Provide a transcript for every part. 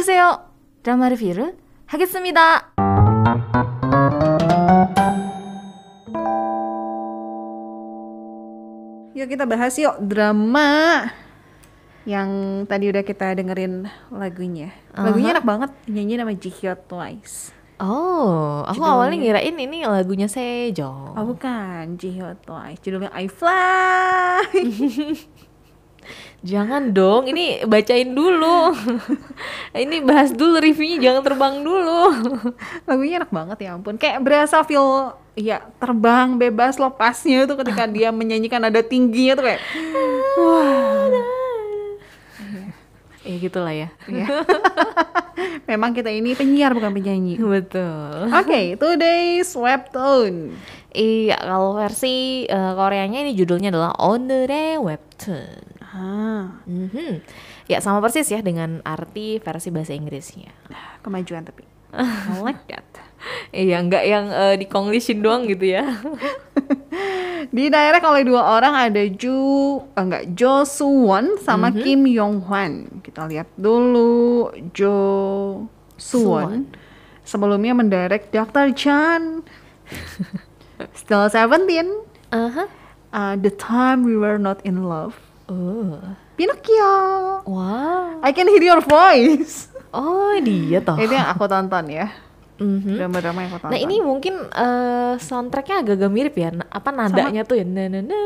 보세요. 드라마 리뷰를 하겠습니다. Yuk kita bahas yuk drama yang tadi udah kita dengerin lagunya. Lagunya enak banget, nyanyi nama Jihyo Twice. Oh, aku Judulnya. awalnya ngirain ini lagunya Sejong. Oh bukan, Jihyo Twice. Judulnya I Fly. Jangan dong, ini bacain dulu. ini bahas dulu reviewnya, jangan terbang dulu. Lagunya enak banget ya ampun. Kayak berasa feel ya terbang bebas lepasnya tuh ketika dia menyanyikan ada tingginya tuh kayak wah. Iya. Ya gitulah ya. Iya. Memang kita ini penyiar bukan penyanyi. Betul. Oke, okay, today's webtoon. Iya, kalau versi uh, Koreanya ini judulnya adalah On the Webtoon. Ah, Mhm. Ya sama persis ya dengan arti versi bahasa Inggrisnya. kemajuan tapi. I like that. Iya, nggak yang eh, di Konglishin doang gitu ya. Di direct oleh dua orang ada Ju, eh, enggak Jo Suwon sama Kim Yong Hwan. Kita lihat dulu Jo Suwon. Sebelumnya mendirect Dr. Chan. Still 17. Aha. Uh, the time we were not in love. Oh. Pinocchio. Wow. I can hear your voice. Oh, dia toh. Itu yang aku tonton ya. Mhm. Drama-drama yang aku tonton. Nah ini mungkin eh, soundtracknya agak-agak mirip ya, apa nadanya tuh ya, na na na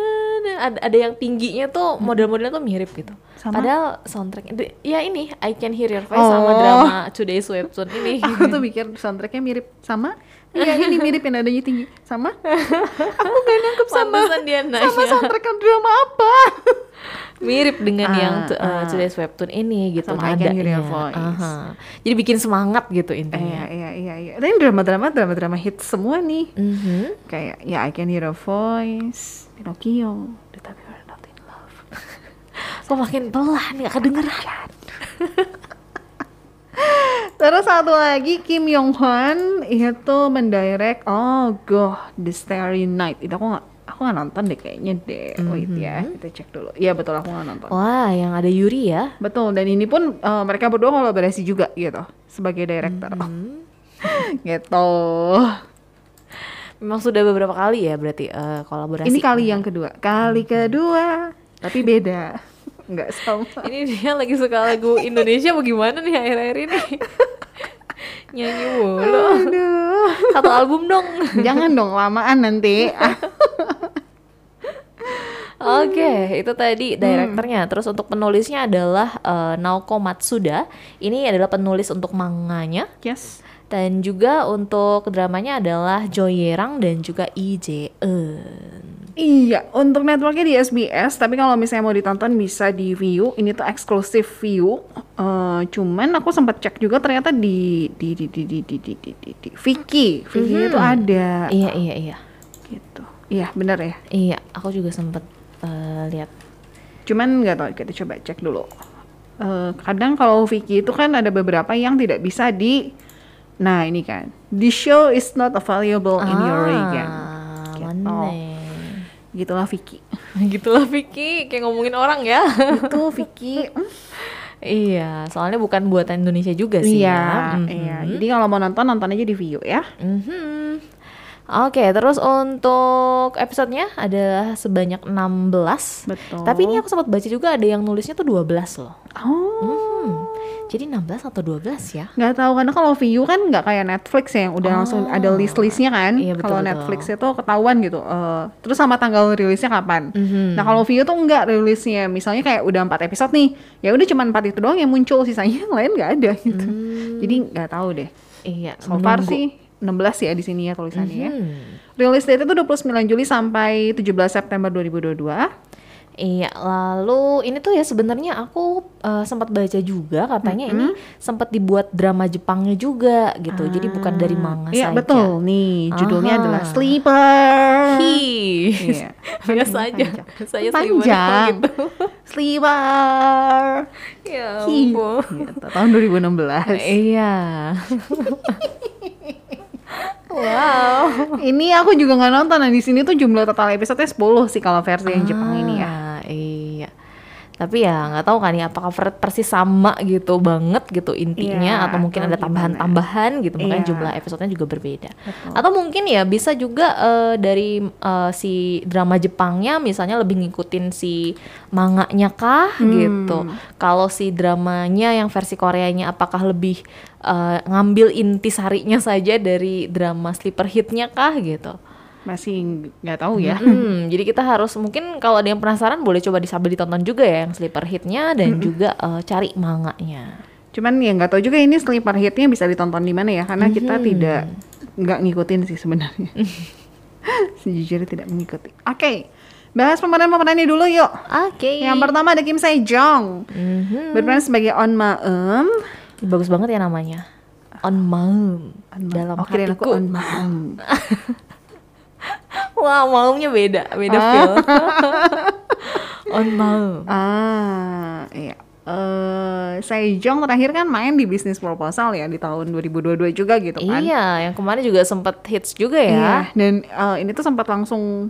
na. ada ada yang tingginya tuh model-modelnya tuh mirip gitu. Sama? Padahal soundtracknya, di- ya ini I Can Hear Your Voice sama Oh. drama Today's Webtoon ini. aku tuh pikir soundtracknya mirip sama. Iya ini mirip yang nadanya tinggi. Sama? aku gak nangkep sama. Dia nanya. Sama soundtrack drama apa? mirip dengan Ah, yang eh, ah. Today's Webtoon ini gitu Sama I Can Hear Your. Voice. Aha. Jadi bikin semangat gitu intinya. iya iya iya. Tapi drama-drama drama-drama hit semua nih. Mhm. Kayak ya I Can Hear a Voice, Pinocchio, The Time We Were Not in Love. Kok makin pelan gak kedengeran. Terus satu lagi Kim Yong Hwan itu mendirect oh goh The Starry Night. Itu aku nggak aku nggak nonton deh kayaknya deh. Wait ya kita cek dulu. Iya betul aku nggak nonton. Wah, yang ada Yuri ya. betul dan ini pun eh, mereka berdua kolaborasi juga gitu sebagai director. Gitu. Memang sudah beberapa kali ya berarti eh, kolaborasi. ini kali yang kedua. Kali kedua tapi beda nggak sama Ini dia lagi suka lagu Indonesia bagaimana nih akhir-akhir ini? Nyanyi mulu. aduh Satu album dong. jangan dong lamaan nanti Oke, itu tadi direkturnya. Terus untuk penulisnya adalah eh, Naoko Matsuda. Ini adalah penulis untuk manganya. yes Dan juga untuk dramanya adalah Joy Yerang dan juga Lee Jae-eun. Iya, untuk networknya di SBS, tapi kalau misalnya mau ditonton bisa di View. Ini tuh eksklusif View. Eh, cuman aku sempat cek juga ternyata di di di di di di di di, di, di Viki, Viki itu ada Iya, iya, iya. gitu. Iya, benar ya. Iya, aku juga sempet eh, lihat. Cuman nggak tahu, kita coba cek dulu. Eh, kadang kalau Viki itu kan ada beberapa yang tidak bisa di Nah, ini kan. The show is not available in your region. Ah, Gitu. Gitulah Viki. Gitulah Vicky, kayak ngomongin orang ya. itu Viki. mm, iya, soalnya bukan buatan Indonesia juga sih Iya, ya. Mhm. iya. Jadi kalau mau nonton nonton aja di View ya. Mhm. Oke, terus untuk episodenya ada sebanyak 16. Betul. Tapi ini aku sempat baca juga ada yang nulisnya tuh 12 loh. Oh, Hmm. Jadi 16 atau 12 ya? nggak tahu karena kalau View kan nggak kayak Netflix ya yang udah langsung ada list-listnya kan. Iya, kalau. Netflix itu ketahuan gitu. eh, terus sama tanggal rilisnya kapan. Mhm. Nah kalau View tuh nggak rilisnya. Misalnya kayak udah empat episode nih, ya udah cuma empat itu doang yang muncul, sisanya yang lain nggak ada gitu. Jadi nggak tahu deh. Iya, So far menunggu. sih 16 ya di sini ya tulisannya ya. Hmm. Rilis date itu 29 Juli sampai 17 September 2022. Iya, lalu ini tuh ya sebenarnya aku eh, sempat baca juga katanya ini sempat dibuat drama Jepangnya juga gitu. Jadi bukan dari manga Iya saja. betul nih judulnya Aha. adalah Sleeper. Hi. Iya. Biasa aja. Saya Panjang. gitu. Sleeper. Ya ampun. Gitu, tahun 2016. Iya. wow. Ini aku juga nggak nonton. Nah di sini tuh jumlah total episode 10 sih kalau versi yang Jepang ini ya. Ah, Iya. Tapi ya nggak tahu kan ya apakah per- persis sama gitu banget gitu intinya Iya, atau mungkin atau ada tambahan-tambahan gitu makanya Iya. jumlah episodenya juga berbeda. Atau mungkin ya bisa juga eh, dari eh, si drama Jepangnya misalnya lebih ngikutin si manganya kah Hmm. gitu. Kalau si dramanya yang versi Koreanya apakah lebih eh, ngambil intisarinya saja dari drama sleeper hitnya kah gitu. Masih nggak tahu ya. Hmm, jadi kita harus mungkin kalau ada yang penasaran boleh coba disambil ditonton juga ya yang sleeper hitnya dan juga eh, cari manganya. Cuman ya nggak tahu juga ini sleeper hitnya bisa ditonton di mana ya karena kita Mhm. tidak nggak ngikutin sih sebenarnya. Sejujurnya tidak mengikuti. Oke, bahas pemeran-pemerannya dulu yuk. Oke. Yang pertama ada Kim Sae Jong Mhm. berperan sebagai On Maem. Bagus banget ya namanya. On Maum. Dalam oh, kirain aku hatiku. On Maem. Wah, maumnya beda, beda Ah. feel. On Maum. Ah, iya. Eh, Sejong terakhir kan main di bisnis proposal ya di tahun 2022 juga gitu kan. Iya, yang kemarin juga sempat hits juga Iya, ya. dan eh, ini tuh sempat langsung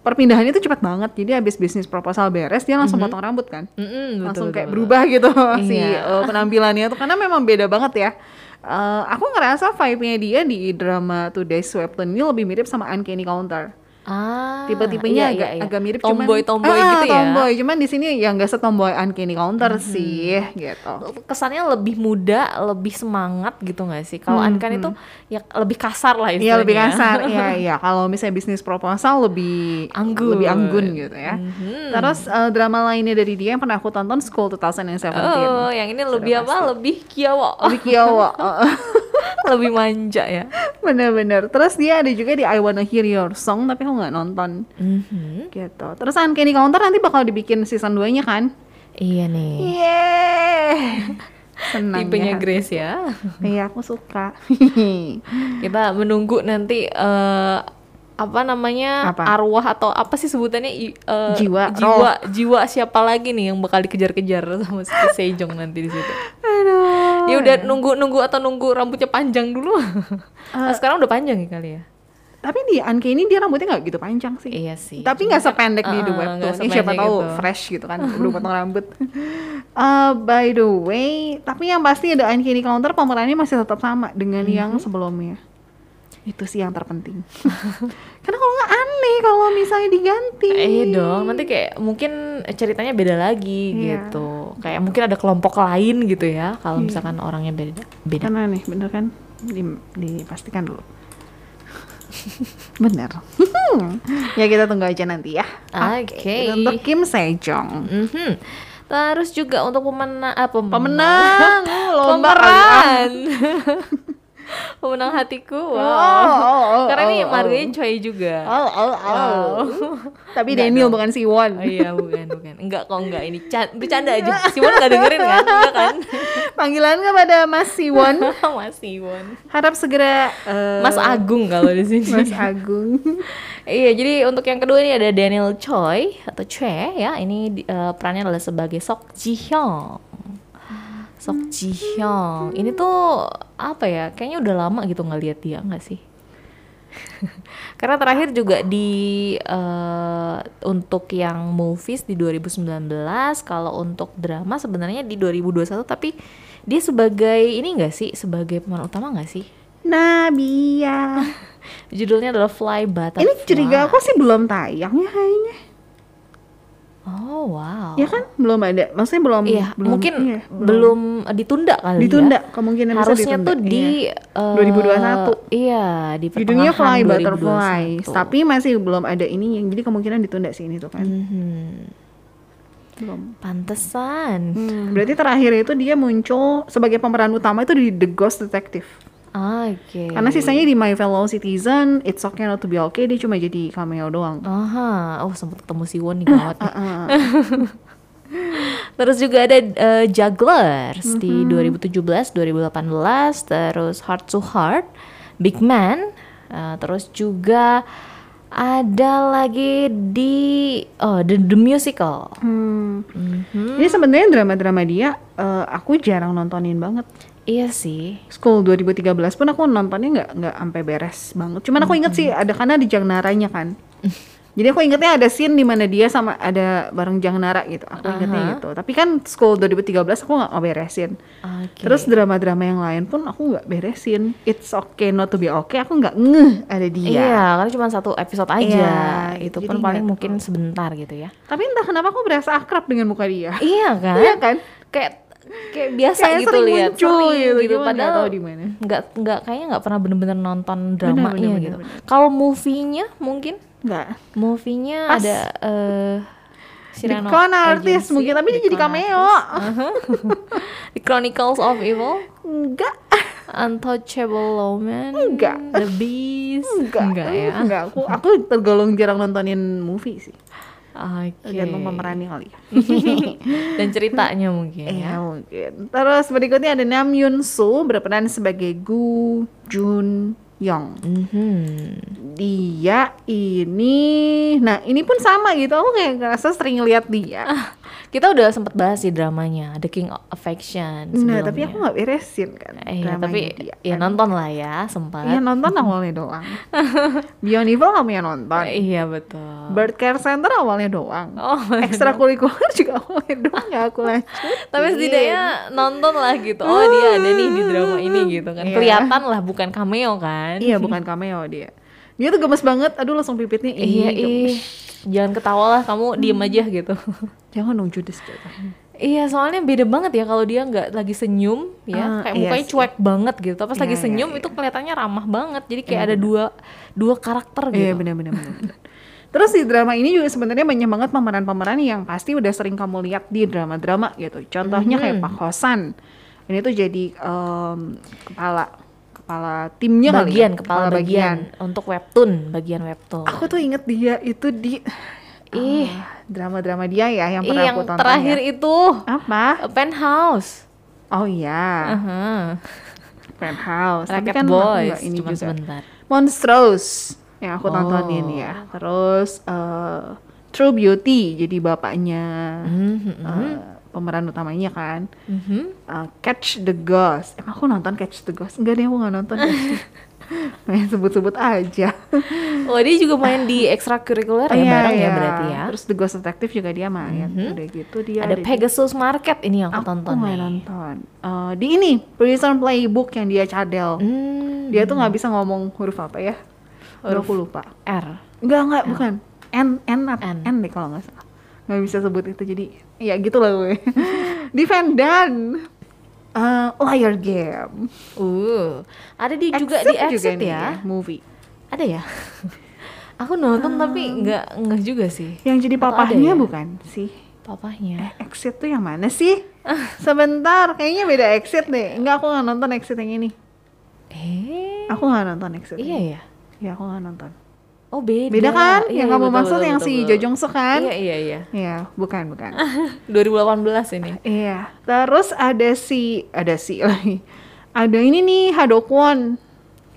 perpindahannya tuh cepat banget. Jadi habis bisnis proposal beres dia langsung potong rambut kan. Mm-mm, betul, langsung betul, kayak betul. berubah gitu si Iya. eh, penampilannya tuh karena memang beda banget ya. Eh, aku ngerasa vibe-nya dia di drama Today's Webtoon ini lebih mirip sama Uncanny Counter. Ah, Tipe-tipenya iya, agak, iya, iya. agak mirip tomboy cuman tomboy Ah, gitu ya. tomboy cuman di sini ya nggak setomboy Uncanny Counter sih gitu kesannya lebih muda, lebih semangat gitu nggak sih? Kalau Ankan itu ya lebih kasar lah istilahnya. Iya lebih kasar, iya iya. Kalau misalnya bisnis proposal lebih Anggun. lebih anggun gitu ya. Mhm. Terus eh, drama lainnya dari dia yang pernah aku tonton School 2017. Oh, yang ini lebih apa? Lebih kiawa, Lebih kiowa, lebih manja ya. Bener-bener. Terus dia ada juga di I Wanna Hear Your Song, tapi aku nggak nonton Mhm. gitu. Terus Uncanny Counter nanti bakal dibikin season 2 nya kan? Iya nih. Yeay, senang Tipenya ya. Grace ya. Iya aku suka. Kita menunggu nanti eh, apa namanya Apa? arwah atau apa sih sebutannya eh, Jiwa, jiwa jiwa siapa lagi nih yang bakal dikejar-kejar sama si Sejong nanti di situ. Ya udah nunggu nunggu atau nunggu rambutnya panjang dulu. Nah, sekarang udah panjang ya kali ya. Tapi di Uncanny dia rambutnya nggak gitu panjang sih. Iya sih. Tapi nggak sependek di The Uh-uh, Webtoon. nggak Ini siapa tahu itu. fresh gitu kan, belum potong rambut. Uh, by the way, tapi yang pasti ada Uncanny Counter pemerannya masih tetap sama dengan yang Mhm. sebelumnya. Itu sih yang terpenting. Karena kalau nggak aneh kalau misalnya diganti. Iya dong, nanti kayak mungkin ceritanya beda lagi Iya. gitu. Kayak mungkin ada kelompok lain gitu ya. Kalau misalkan orangnya beda. Beda. Kan aneh, bener kan? Di- dipastikan dulu. bener. ya kita tunggu aja nanti ya. Oke. Untuk Kim Sejong. Mhm. Terus juga untuk pemenang, ah, pem- Pemenang, uh, lomba pemeran, pemenang hatiku. Wow. Oh, oh, oh, Karena ini oh, oh. marganya Choi juga. Oh, oh, oh. Wow. Tapi Daniel dong. bukan si Won. Oh iya bukan bukan enggak kok enggak ini can bercanda aja Simon nggak dengerin kan enggak kan Panggilan kepada Mas Siwon. Mas Simon Harap segera eh, Mas Agung kalau di sini Mas Agung. iya jadi untuk yang kedua ini ada Daniel Choi atau Choi ya ini eh, perannya adalah sebagai Sok Ji Hyung Sok Ji Hyung ini tuh apa ya? Kayaknya udah lama gitu nggak lihat dia nggak sih? Karena terakhir juga di eh, untuk yang movies di 2019 kalau untuk drama sebenarnya di 2021 tapi dia sebagai ini enggak sih? Sebagai pemeran utama nggak sih? Nabia. judulnya adalah Fly Butterfly. Ini curiga aku sih belum tayang ya kayaknya. Oh wow Ya kan belum ada. Maksudnya belum iya belum, mungkin iya, belum eh, ditunda kali ditunda ya kemungkinan bisa harusnya ditunda. tuh di Iya. eh, 2021. iya di Judulnya pertengahan Fly Butterfly, 2021. tapi masih belum ada ini yang jadi kemungkinan ditunda sih ini tuh kan. Mhm. Belum. pantesan Hmm, berarti terakhir itu dia muncul sebagai pemeran utama itu di The Ghost Detective. Oke. Karena sisanya di My Fellow Citizen, It's Okay Not to Be Okay, dia cuma jadi cameo doang. Aha, oh sempat ketemu si Won nih gawat. nih. Uh, Terus juga ada eh, Jugglers di Mm-hmm. 2017, 2018, terus Heart to Heart, Big Man, eh, terus juga ada lagi di oh The, The Musical. hmm. Mhm. Ini sebenarnya drama-drama dia eh, aku jarang nontonin banget. Iya sih. School 2013 pun aku nontonnya nggak nggak sampai beres banget. Cuman aku inget sih ada karena di Jagnaranya kan. Jadi aku ingetnya ada scene di mana dia sama ada bareng Jang Nara gitu. Aku ingetnya Aha. gitu. Tapi kan School 2013 aku nggak beresin. Oke. Terus drama-drama yang lain pun aku nggak beresin. It's okay not to be okay. Aku nggak ngeh ada dia. Iya, karena cuma satu episode aja. Iya, itu jadi pun paling mungkin sebentar gitu ya. Tapi entah kenapa aku berasa akrab dengan muka dia. Iya kan? Iya kan? Kayak kayak biasa Kayak gitu sering lihat, muncul sering gitu, gitu. Padahal tahu di mana. nggak nggak kayaknya nggak pernah bener-bener nonton dramanya bener, gitu. Kalau movie-nya mungkin Nggak. movie-nya ada eh Cyrano Dikon artis mungkin, tapi dia jadi cameo. artis. The Chronicles of Evil, Enggak. Untouchable Lawman, Enggak. The Beast, Enggak. ya. Enggak. Aku aku tergolong jarang nontonin movie sih. Oke. Tergantung pemerannya kali ya. Dan ceritanya mungkin Iya ya. mungkin. Terus berikutnya ada Nam Yoon Soo berperan sebagai Gu Jun Yong. Mhm. Dia ini, nah ini pun sama gitu. Aku kayak ngerasa sering lihat dia. Kita udah sempat bahas di dramanya The King of Affection nah tapi sebelumnya. aku nggak beresin kan. Iya, dramanya tapi dia. ya nonton lah ya sempat. Iya nonton awalnya doang. Beyond Evil kamu yang nonton. Iya betul. Bird Care Center awalnya doang. Oh, Ekstrakurikuler juga awalnya doang ya aku lanjut. tapi setidaknya nonton lah gitu. Oh dia ada nih di drama ini gitu kan. Iya. Kelihatan lah bukan cameo kan. Iya bukan cameo dia. Dia tuh gemes banget. Aduh langsung pipitnya. Iya, ih. Jangan ketawa lah kamu diem aja gitu. Jangan dong judes jatuhnya. Iya, soalnya beda banget ya kalau dia nggak lagi senyum ya, Ah, kayak iya mukanya sih. cuek banget gitu. Pas Iya, lagi iya, senyum iya. itu kelihatannya ramah banget. Jadi kayak ada dua dua karakter gitu. Iya benar-benar. benar. Terus di drama ini juga sebenarnya banyak banget pemeran-pemeran yang pasti udah sering kamu lihat di drama-drama gitu. Contohnya kayak Mhm. Pak Hosan. Ini tuh jadi em, kepala kepala timnya kali ya? bagian kepala bagian. untuk webtoon, bagian webtoon. Aku tuh inget dia itu di Ih. ah, drama-drama dia ya yang Ih, pernah yang aku tonton. terakhir ya. itu apa? A Penthouse. Oh iya, Aha. Penthouse. Tapi Racket kan Boys ini cuma juga. sebentar. Monstrous yang aku tontonin Oh. ya. Terus eh, True Beauty jadi bapaknya Mhm. eh, pemeran utamanya kan. Mhm. Eh, Catch the Ghost. Emang aku nonton Catch the Ghost? Enggak deh aku nggak nonton. Main sebut-sebut aja. Oh, dia juga main di ekstrakurikuler ya Iya, bareng ya iya. berarti ya. Terus The Ghost Detective juga dia main. Mhm. Udah gitu dia Ada di- Pegasus Market ini yang aku, Aku tonton nih. nonton. Eh, di ini Prison Playbook yang dia cadel. Hmm, Dia tuh nggak bisa ngomong huruf apa ya? Huruf aku lupa. R. Enggak enggak bukan. N N N. N deh kalau nggak salah. Nggak bisa sebut itu jadi ya gitu lah gue. di Vendan. Eh, Liar Game. Uh, ada di juga di Exit nih ya. movie. Ada ya? aku nonton tapi nggak nggak juga sih. Yang jadi papahnya ya? bukan sih? Papahnya. Exit tuh yang mana sih? Sebentar, kayaknya beda Exit deh. Enggak, aku nggak nonton Exit yang ini. Eh, Aku nggak nonton Exit. iya ini. ya. Ya, aku nggak nonton. Oh beda. Beda kan? Iya, yang iya, kamu betul, maksud betul, yang betul, si betul. Jo Jong Suk kan? Iya iya iya. Iya, bukan, bukan. 2018 ini. Iya. Terus ada si ada si lagi. Ada ini nih Hadokwon.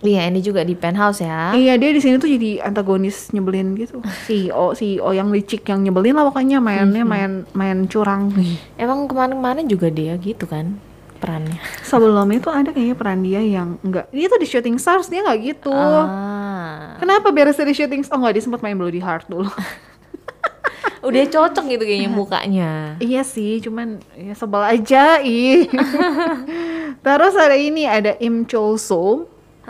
Iya ini juga di penthouse ya. Iya, dia di sini tuh jadi antagonis nyebelin gitu. CEO, CEO yang licik yang nyebelin lah pokoknya mainnya main main curang. Emang kemarin-kemarin juga dia gitu kan perannya. Sebelumnya tuh ada kayaknya peran dia yang enggak. Dia tuh di Shooting Stars dia nggak gitu. Ah. Kenapa beres dari Shooting Stars? Oh nggak, dia sempat main Bloody Heart dulu. Udah cocok gitu kayaknya mukanya. iya sih, cuman ya sebel aja ih. Terus ada ini ada Im Chol So.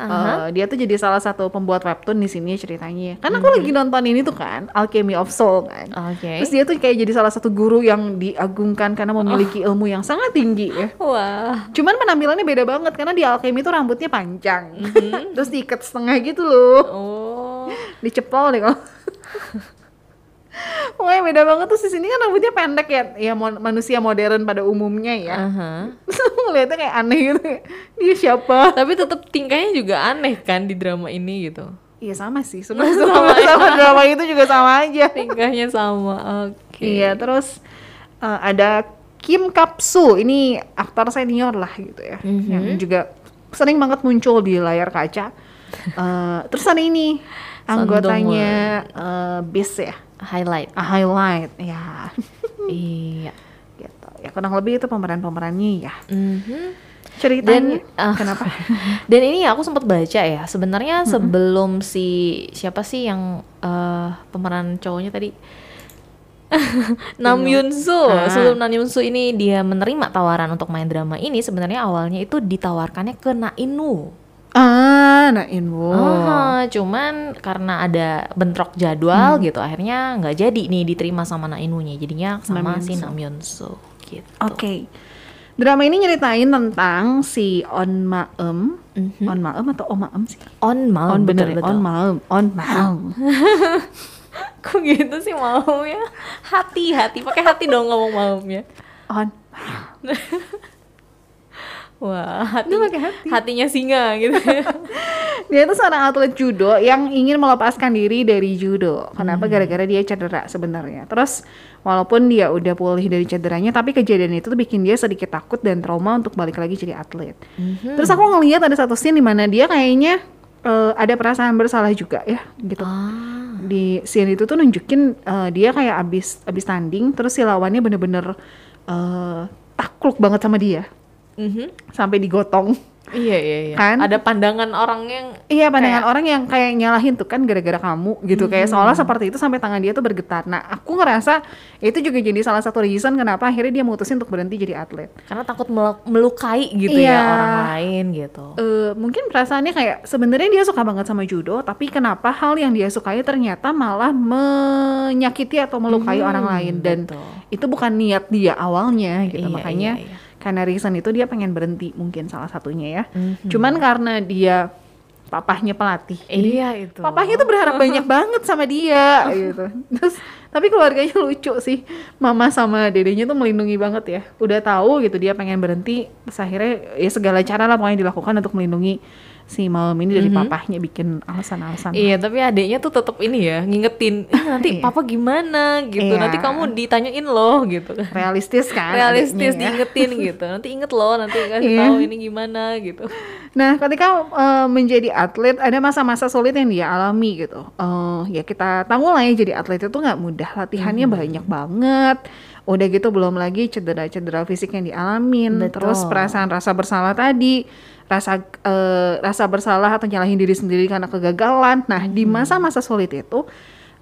Aha. Eh, dia tuh jadi salah satu pembuat webtoon di sini ceritanya. Karena aku lagi nonton ini tuh kan, Alchemy of Soul kan. Oke. Terus dia tuh kayak jadi salah satu guru yang diagungkan karena memiliki ilmu yang sangat tinggi ya. Wah. Cuman penampilannya beda banget karena di Alchemy tuh rambutnya panjang. Terus diikat setengah gitu loh. Oh. Dicepol deh kalau. Pokoknya beda banget tuh sini kan rambutnya pendek ya, ya mon- manusia modern pada umumnya ya. Terus aku ngeliatnya kayak aneh gitu. Dia siapa? Tapi tetap tingkahnya juga aneh kan di drama ini gitu. Iya sama sih, sebenarnya sama, sama drama itu juga sama aja. Tingkahnya sama. Oke. Iya, terus eh, ada Kim Kapsu, ini aktor senior lah gitu ya, Mhm. yang juga sering banget muncul di layar kaca. Eh, terus ada ini anggotanya eh, Bis ya, Highlight. A Highlight, ya, iya. gitu. Ya kurang lebih itu pemeran-pemerannya ya. Mhm. Ceritanya ah, kenapa? Dan ini aku sempat baca ya, sebenarnya sebelum si siapa sih yang eh, pemeran cowoknya tadi Nam Yun Soo. Ah. Sebelum Nam Yun Soo ini dia menerima tawaran untuk main drama ini, sebenarnya awalnya itu ditawarkannya ke Na In Woo. Ah, nah. Ah, cuman karena ada bentrok jadwal gitu, akhirnya nggak jadi nih diterima sama Na In Woo-nya. Jadinya sama Nam si. Nam Yun Soo gitu. Oke. Drama ini nyeritain tentang si On Maem. Mhm. On Maem atau Oh Maem sih? On mau on bener betul, ya? On Maem. On Maem. Kok gitu sih maunya? Hati, hati. Pakai hati dong ngomong maunya. On Wah, hati, Dia pakai hati. hatinya singa gitu. Dia itu seorang atlet judo yang ingin melepaskan diri dari judo. Kenapa? Gara-gara dia cedera sebenarnya. Terus walaupun dia udah pulih dari cederanya, tapi kejadian itu tuh bikin dia sedikit takut dan trauma untuk balik lagi jadi atlet. Terus aku ngelihat ada satu scene di mana dia kayaknya eh, ada perasaan bersalah juga ya, gitu. ah, Di scene itu tuh nunjukin eh, dia kayak abis abis tanding, terus si lawannya bener-bener eh, takluk banget sama dia mhm. sampai digotong. Iya iya iya. Kan? Ada pandangan orang yang Iya pandangan orang yang kayak nyalahin tuh kan gara-gara kamu gitu kayak seolah seperti itu sampai tangan dia tuh bergetar. Nah aku ngerasa itu juga jadi salah satu reason kenapa akhirnya dia mutusin untuk berhenti jadi atlet. karena takut mel- melukai gitu Iya. ya orang lain gitu. Eh mungkin perasaannya kayak sebenarnya dia suka banget sama judo, tapi kenapa hal yang dia sukai ternyata malah menyakiti atau melukai orang lain dan betul. itu bukan niat dia awalnya gitu Iya, makanya iya, iya. Karena reason itu dia pengen berhenti mungkin salah satunya ya. Mhm. Cuman karena dia papahnya pelatih. Iya itu. Papahnya tuh berharap banyak banget sama dia gitu. Terus tapi keluarganya lucu sih. Mama sama dedenya tuh melindungi banget ya. Udah tahu gitu dia pengen berhenti, terus akhirnya ya segala cara lah pokoknya dilakukan untuk melindungi si malam ini dari papahnya bikin alasan-alasan. Iya, tapi adiknya tuh tetap ini ya, ngingetin, "Eh, nanti Iya. papa gimana gitu. Iya. Nanti kamu ditanyain loh gitu kan. Realistis kan? Realistis adiknya ya. diingetin gitu. Nanti inget loh, nanti kasih Iya. tahu ini gimana gitu. Nah, ketika eh, menjadi atlet ada masa-masa sulit yang dia alami gitu. Eh, ya kita tahu lah ya jadi atlet itu nggak mudah, latihannya Hmm. banyak banget. Udah gitu belum lagi cedera-cedera fisik yang dialamin, Betul. terus perasaan rasa bersalah tadi, rasa eh, rasa bersalah atau nyalahin diri sendiri karena kegagalan. Nah, di Hmm. masa-masa sulit itu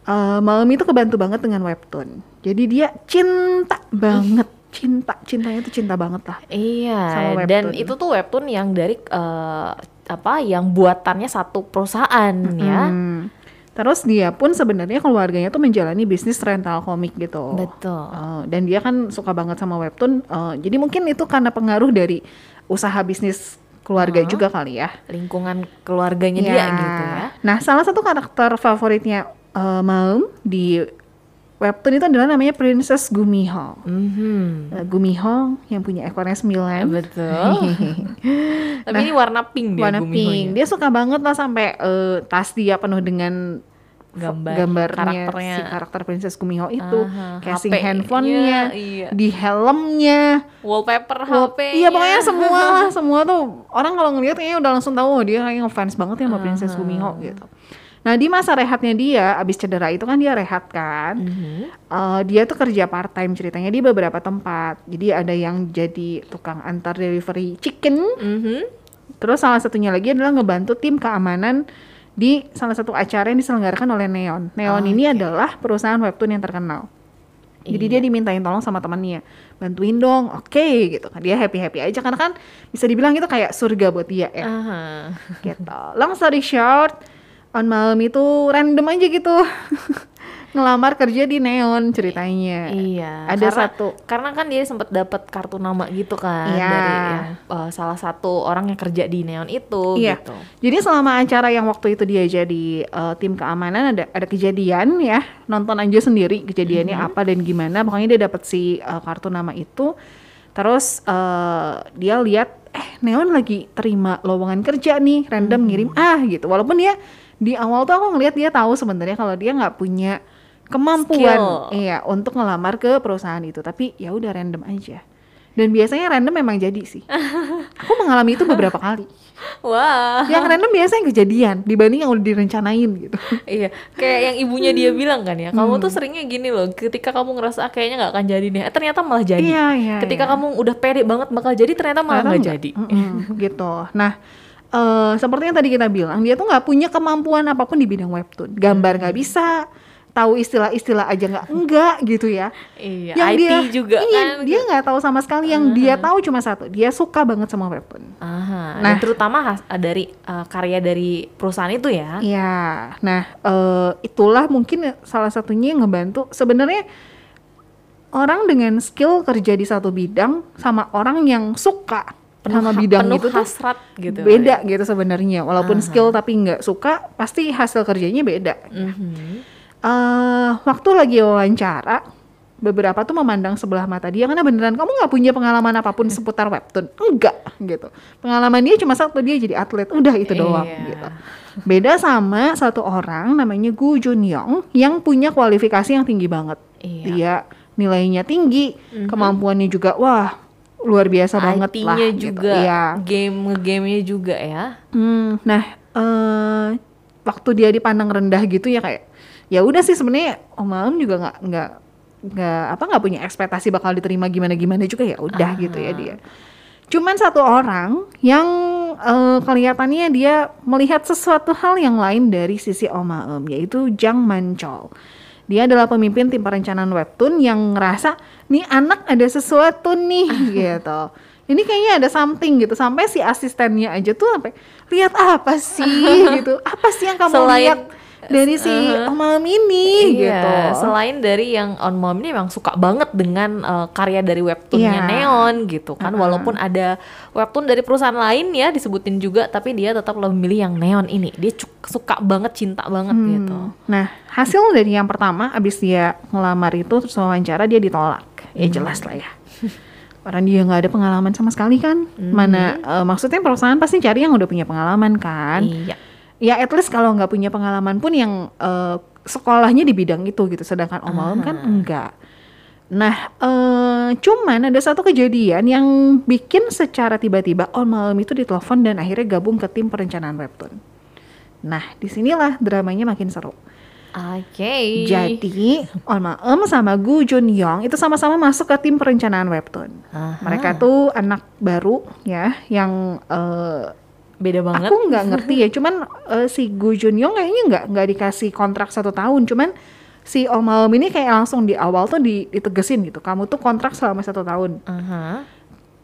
eh, malam itu kebantu banget dengan webtoon. Jadi dia cinta banget, cinta, cintanya tuh cinta banget lah. Iya, Sama dan itu tuh webtoon yang dari eh, apa yang buatannya satu perusahaan ya. Hmm. Terus dia pun sebenarnya keluarganya tuh menjalani bisnis rental komik gitu. Betul. Eh, dan dia kan suka banget sama webtoon. eh, jadi mungkin itu karena pengaruh dari usaha bisnis keluarga juga kali ya. Lingkungan keluarganya dia gitu ya. Nah, salah satu karakter favoritnya eh, Maum di webtoon itu adalah namanya Princess Gumiho. Mhm. Eh, Gumiho yang punya ekornya sembilan. Betul. Tapi ini warna pink dia warna Gumihonya. pink. Dia suka banget lah sampai eh, tas dia penuh dengan Gambar, gambarnya karakternya. si karakter Princess Gumiho itu, Aha, casing handphonenya, iya. di helmnya, Wallpaper Wall- HP. iya pokoknya semua lah, semua tuh orang kalau ngeliat kayaknya udah langsung tahu oh, dia kayak ngefans banget ya sama Princess Gumiho gitu. Nah di masa rehatnya dia, abis cedera itu kan dia rehat kan, Mhm. Eh, dia tuh kerja part time ceritanya di beberapa tempat. Jadi ada yang jadi tukang antar delivery chicken, Mhm. Terus salah satunya lagi adalah ngebantu tim keamanan di salah satu acara yang diselenggarakan oleh Neon. Neon ini adalah perusahaan webtoon yang terkenal. Jadi dia dimintain tolong sama temannya, bantuin dong, oke gitu kan. Dia happy happy aja karena kan bisa dibilang itu kayak surga buat dia ya. Aha. Gitu. Long story short, on malam itu random aja gitu. Ngelamar kerja di Neon ceritanya. Iya. Ada karena- satu Karena kan dia sempat dapat kartu nama gitu kan Iya. dari yang, eh, salah satu orang yang kerja di Neon itu Iya. gitu. Jadi selama acara yang waktu itu dia jadi eh, tim keamanan ada ada kejadian ya nonton aja sendiri kejadiannya Mhm. apa dan gimana pokoknya dia dapat si eh, kartu nama itu terus eh, dia lihat eh Neon lagi terima lowongan kerja nih random Mhm. ngirim ah gitu walaupun dia di awal tuh aku ngelihat dia tahu sebenarnya kalau dia nggak punya kemampuan Skill. iya untuk ngelamar ke perusahaan itu tapi ya udah random aja Dan biasanya random memang jadi sih. Aku mengalami itu beberapa kali. Wah. Yang random biasanya kejadian dibanding yang udah direncanain gitu. Iya, kayak yang ibunya dia bilang kan ya, kamu Hmm. tuh seringnya gini loh, ketika kamu ngerasa "Ah, kayaknya nggak akan jadi nih, eh, ternyata malah jadi. Iya, iya, ketika iya. kamu udah pede banget bakal jadi, ternyata malah nggak jadi. Gitu. Nah, eh seperti yang tadi kita bilang, dia tuh nggak punya kemampuan apa pun di bidang webtoon. Gambar nggak Hmm. bisa, tahu istilah-istilah aja nggak enggak gitu ya. Iya, Yang IT dia, juga iya, kan. dia nggak tahu sama sekali. Yang dia tahu cuma satu, dia suka banget sama webtoon. Aha, Nah. dan terutama has- dari uh, karya dari perusahaan itu ya. Iya, nah eh, itulah mungkin salah satunya yang ngebantu. Sebenarnya orang dengan skill kerja di satu bidang sama orang yang suka sama ha- bidang penuh itu tuh hasrat gitu. beda gitu sebenarnya. Walaupun skill tapi nggak suka, pasti hasil kerjanya beda. Mhm. Eh waktu lagi wawancara, beberapa tuh memandang sebelah mata dia karena beneran kamu nggak punya pengalaman apa pun seputar webtoon, enggak gitu. Pengalaman dia cuma satu dia jadi atlet, udah itu doang Iya. gitu. Beda sama satu orang namanya Gu Jun Yong yang punya kualifikasi yang tinggi banget. Iya. Dia nilainya tinggi, kemampuannya juga wah luar biasa banget lah. Gitu. juga, Iya. game nge-gamenya juga ya. Hmm, nah, eh waktu dia dipandang rendah gitu ya kayak ya udah sih sebenarnya Om Aum juga nggak nggak nggak apa nggak punya ekspektasi bakal diterima gimana gimana juga ya udah gitu ya dia. Cuman satu orang yang eh, kelihatannya dia melihat sesuatu hal yang lain dari sisi Om Aum yaitu Jang Manchol. Dia adalah pemimpin tim perencanaan webtoon yang ngerasa nih anak ada sesuatu nih gitu. Ini kayaknya ada something gitu sampai si asistennya aja tuh sampai lihat apa sih gitu. Apa sih yang kamu Selain- lihat dari si Uh-huh. Om Aum ini Iya, gitu. selain dari yang On Mom ini memang suka banget dengan uh, karya dari webtoonnya Iya. Neon gitu kan, walaupun ada webtoon dari perusahaan lain ya disebutin juga, tapi dia tetap lebih milih yang Neon ini. Dia suka banget, cinta banget gitu. Nah, hasil dari yang pertama abis dia ngelamar itu terus wawancara dia ditolak. Ya Hmm. jelas lah ya. Orang dia nggak ada pengalaman sama sekali kan. Hmm. Mana eh, maksudnya perusahaan pasti cari yang udah punya pengalaman kan. Iya. Ya at least kalau nggak punya pengalaman pun yang eh, sekolahnya di bidang itu gitu. Sedangkan Om Aum kan enggak. Nah, eh, cuman ada satu kejadian yang bikin secara tiba-tiba Om Aum itu ditelepon dan akhirnya gabung ke tim perencanaan webtoon. Nah, di sinilah dramanya makin seru. Oke. Jadi, Olma Em sama Gu Jun Yong itu sama-sama masuk ke tim perencanaan webtoon. Aha. Mereka tuh anak baru ya, yang eh, beda banget. aku nggak ngerti ya. Cuman eh, si Gu Jun Yong kayaknya nggak nggak dikasih kontrak satu tahun. Cuman si Om Em ini kayak langsung di awal tuh di- ditegesin gitu. Kamu tuh kontrak selama satu tahun. Aha.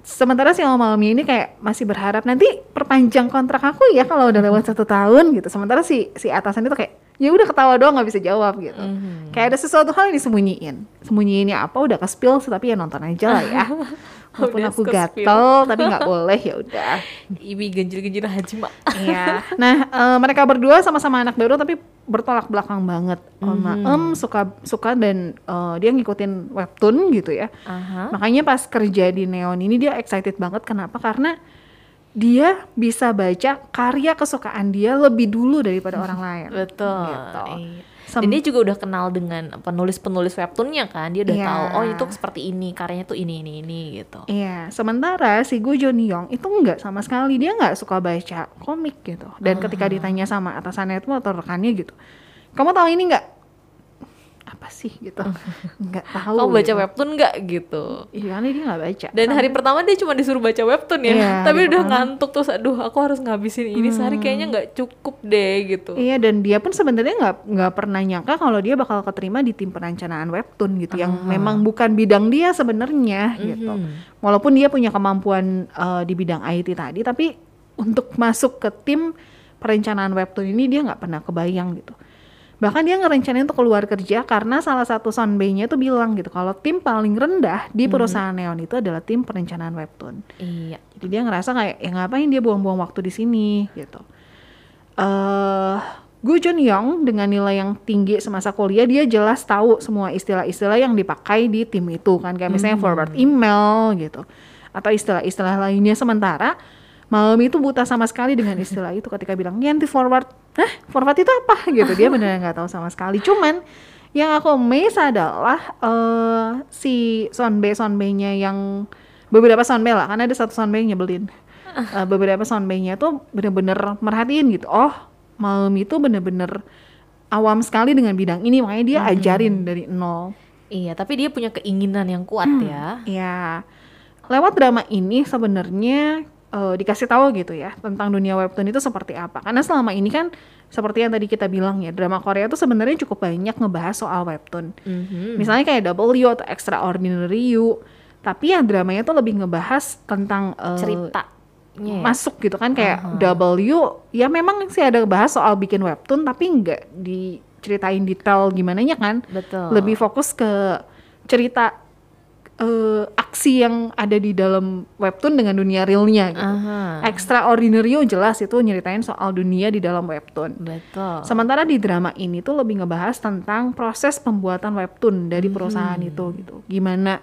Sementara si Om Em ini kayak masih berharap nanti perpanjang kontrak aku ya kalau udah lewat satu tahun gitu. Sementara si si atasan itu kayak ya udah ketawa doang nggak bisa jawab gitu. Mhm. Kayak ada sesuatu hal yang disembunyiin. Sembunyiinnya apa udah ke spill tapi ya nonton aja lah ya. Walaupun aku gatel tapi nggak boleh ya udah. Ibi genjil-genjil Hajima. Iya. Nah, eh, mereka berdua sama-sama anak baru tapi bertolak belakang banget. Om Em suka suka dan eh, dia ngikutin webtoon gitu ya. Aha. Makanya pas kerja di Neon ini dia excited banget kenapa? Karena dia bisa baca karya kesukaan dia lebih dulu daripada orang lain. Betul. Gitu. Iya. Sem- Dan dia juga udah kenal dengan penulis-penulis webtoonnya kan. Dia udah Iya. tahu oh itu seperti ini, karyanya tuh ini ini ini gitu. Iya, sementara si Gu Jun Yong itu nggak sama sekali dia nggak suka baca komik gitu. Dan ketika ditanya sama atasannya itu atau rekannya gitu, kamu tahu ini nggak? Apa sih gitu? Nggak tahu. Kamu baca gitu. webtoon nggak gitu? Iya, karena dia nggak baca. Dan hari pertama dia cuma disuruh baca webtoon ya, Iya, tapi udah ngantuk terus aduh aku harus ngabisin ini sehari kayaknya nggak cukup deh gitu. Iya dan dia pun sebenarnya nggak nggak pernah nyangka kalau dia bakal keterima di tim perencanaan webtoon gitu yang memang bukan bidang dia sebenarnya gitu. Mhm. Walaupun dia punya kemampuan eh, di bidang IT tadi, tapi untuk masuk ke tim perencanaan webtoon ini dia nggak pernah kebayang gitu. Bahkan dia ngerencanain untuk keluar kerja karena salah satu sonbei-nya tuh bilang gitu kalau tim paling rendah di perusahaan Neon itu adalah tim perencanaan webtoon. Iya. Jadi dia ngerasa kayak ya ngapain dia buang-buang waktu di sini gitu. Eh Gu Jun Yong dengan nilai yang tinggi semasa kuliah dia jelas tahu semua istilah-istilah yang dipakai di tim itu kan kayak misalnya forward email gitu atau istilah-istilah lainnya sementara Malam itu buta sama sekali dengan istilah itu ketika bilang ganti forward, Hah forward itu apa gitu dia beneran nggak tahu sama sekali. Cuman yang aku amazed adalah eh si sonbe sonbenya yang beberapa soundbay lah, karena ada satu soundbay yang nyebelin. Uh, beberapa soundbaynya tuh bener-bener merhatiin gitu. Oh, malam itu bener-bener awam sekali dengan bidang ini, makanya dia ajarin dari nol. Iya, tapi dia punya keinginan yang kuat Hmm. ya. Ya, lewat drama ini sebenarnya eh, dikasih tahu gitu ya tentang dunia webtoon itu seperti apa. Karena selama ini kan seperti yang tadi kita bilang ya, drama Korea itu sebenarnya cukup banyak ngebahas soal webtoon. Mhm. Misalnya kayak W atau Extraordinary You. Tapi ya dramanya tuh lebih ngebahas tentang eh, Ceritanya ya. masuk gitu kan kayak W ya memang sih ada bahas soal bikin webtoon tapi nggak diceritain detail gimana kan Betul. lebih fokus ke cerita eh, aksi yang ada di dalam webtoon dengan dunia realnya gitu. Aha. Extraordinary jelas itu nyeritain soal dunia di dalam webtoon. Betul. Sementara di drama ini tuh lebih ngebahas tentang proses pembuatan webtoon dari perusahaan Hmm. itu gitu. Gimana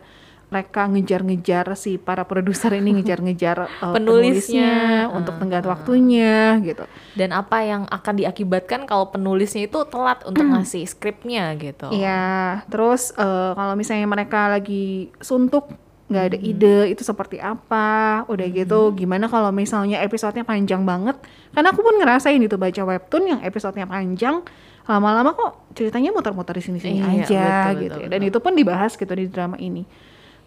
mereka ngejar-ngejar si para produser ini ngejar-ngejar uh, Penulisnya. penulisnya untuk tenggat waktunya gitu. Dan apa yang akan diakibatkan kalau penulisnya itu telat untuk ngasih skripnya gitu. Hmm. Iya, terus uh, kalau misalnya mereka lagi suntuk nggak ada ide itu seperti apa, udah gitu gimana kalau misalnya episodenya panjang banget? Karena aku pun ngerasain itu baca webtoon yang episodenya panjang, lama-lama kok ceritanya muter-muter di sini-sini Iya, aja betul, gitu. betul, ya. Dan itu pun dibahas gitu di drama ini.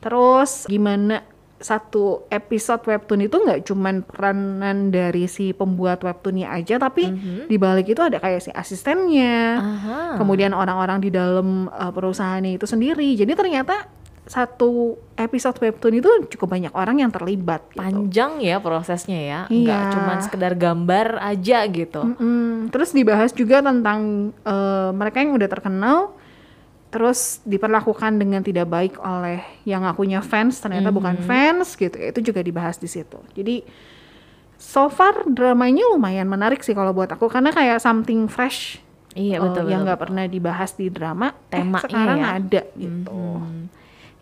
Terus gimana satu episode webtoon itu nggak cuman peranan dari si pembuat webtoonnya aja, tapi di balik itu ada kayak si asistennya, Aha. kemudian orang-orang di dalam uh, perusahaannya itu sendiri. Jadi ternyata satu episode webtoon itu cukup banyak orang yang terlibat. Gitu. Panjang ya prosesnya ya. Nggak Iya. cuman sekedar gambar aja gitu. Mm-mm. Terus dibahas juga tentang uh, mereka yang udah terkenal, terus diperlakukan dengan tidak baik oleh yang ngakunya fans, ternyata bukan fans gitu. Itu juga dibahas di situ. Jadi so far dramanya lumayan menarik sih kalau buat aku karena kayak something fresh. Iya, uh, betul, yang betul, nggak pernah dibahas di drama, eh, Temanya sekarang ya. ada gitu. Hmm.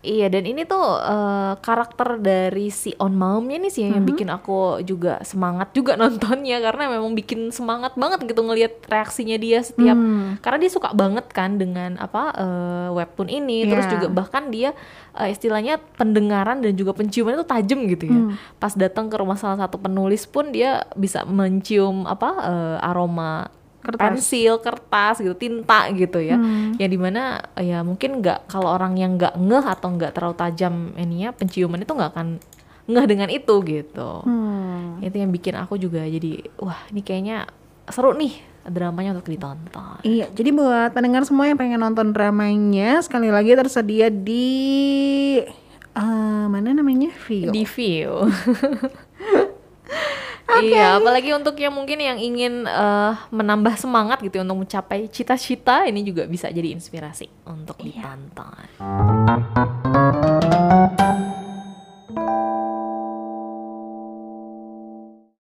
Iya dan ini tuh eh, karakter dari si On Maumnya nih sih yang bikin aku juga semangat juga nontonnya karena memang bikin semangat banget gitu ngelihat reaksinya dia setiap Hmm. karena dia suka banget kan dengan apa eh, webtoon ini terus Iya. juga bahkan dia eh, istilahnya pendengaran dan juga penciuman itu tajam gitu ya Hmm. pas datang ke rumah salah satu penulis pun dia bisa mencium apa eh, aroma Kertas. pensil, kertas gitu, tinta gitu ya. Hmm. Yang di mana eh, ya mungkin nggak kalau orang yang nggak ngeh atau nggak terlalu tajam ininya penciuman itu nggak akan ngeh dengan itu gitu. Hmm. Itu yang bikin aku juga jadi wah ini kayaknya seru nih dramanya untuk ditonton. Iya, jadi buat pendengar semua yang pengen nonton dramanya, sekali lagi tersedia di eh, mana namanya? Vio. Di view. okay. iya apalagi untuk yang mungkin yang ingin uh, menambah semangat gitu ya untuk mencapai cita-cita ini juga bisa jadi inspirasi untuk iya. ditonton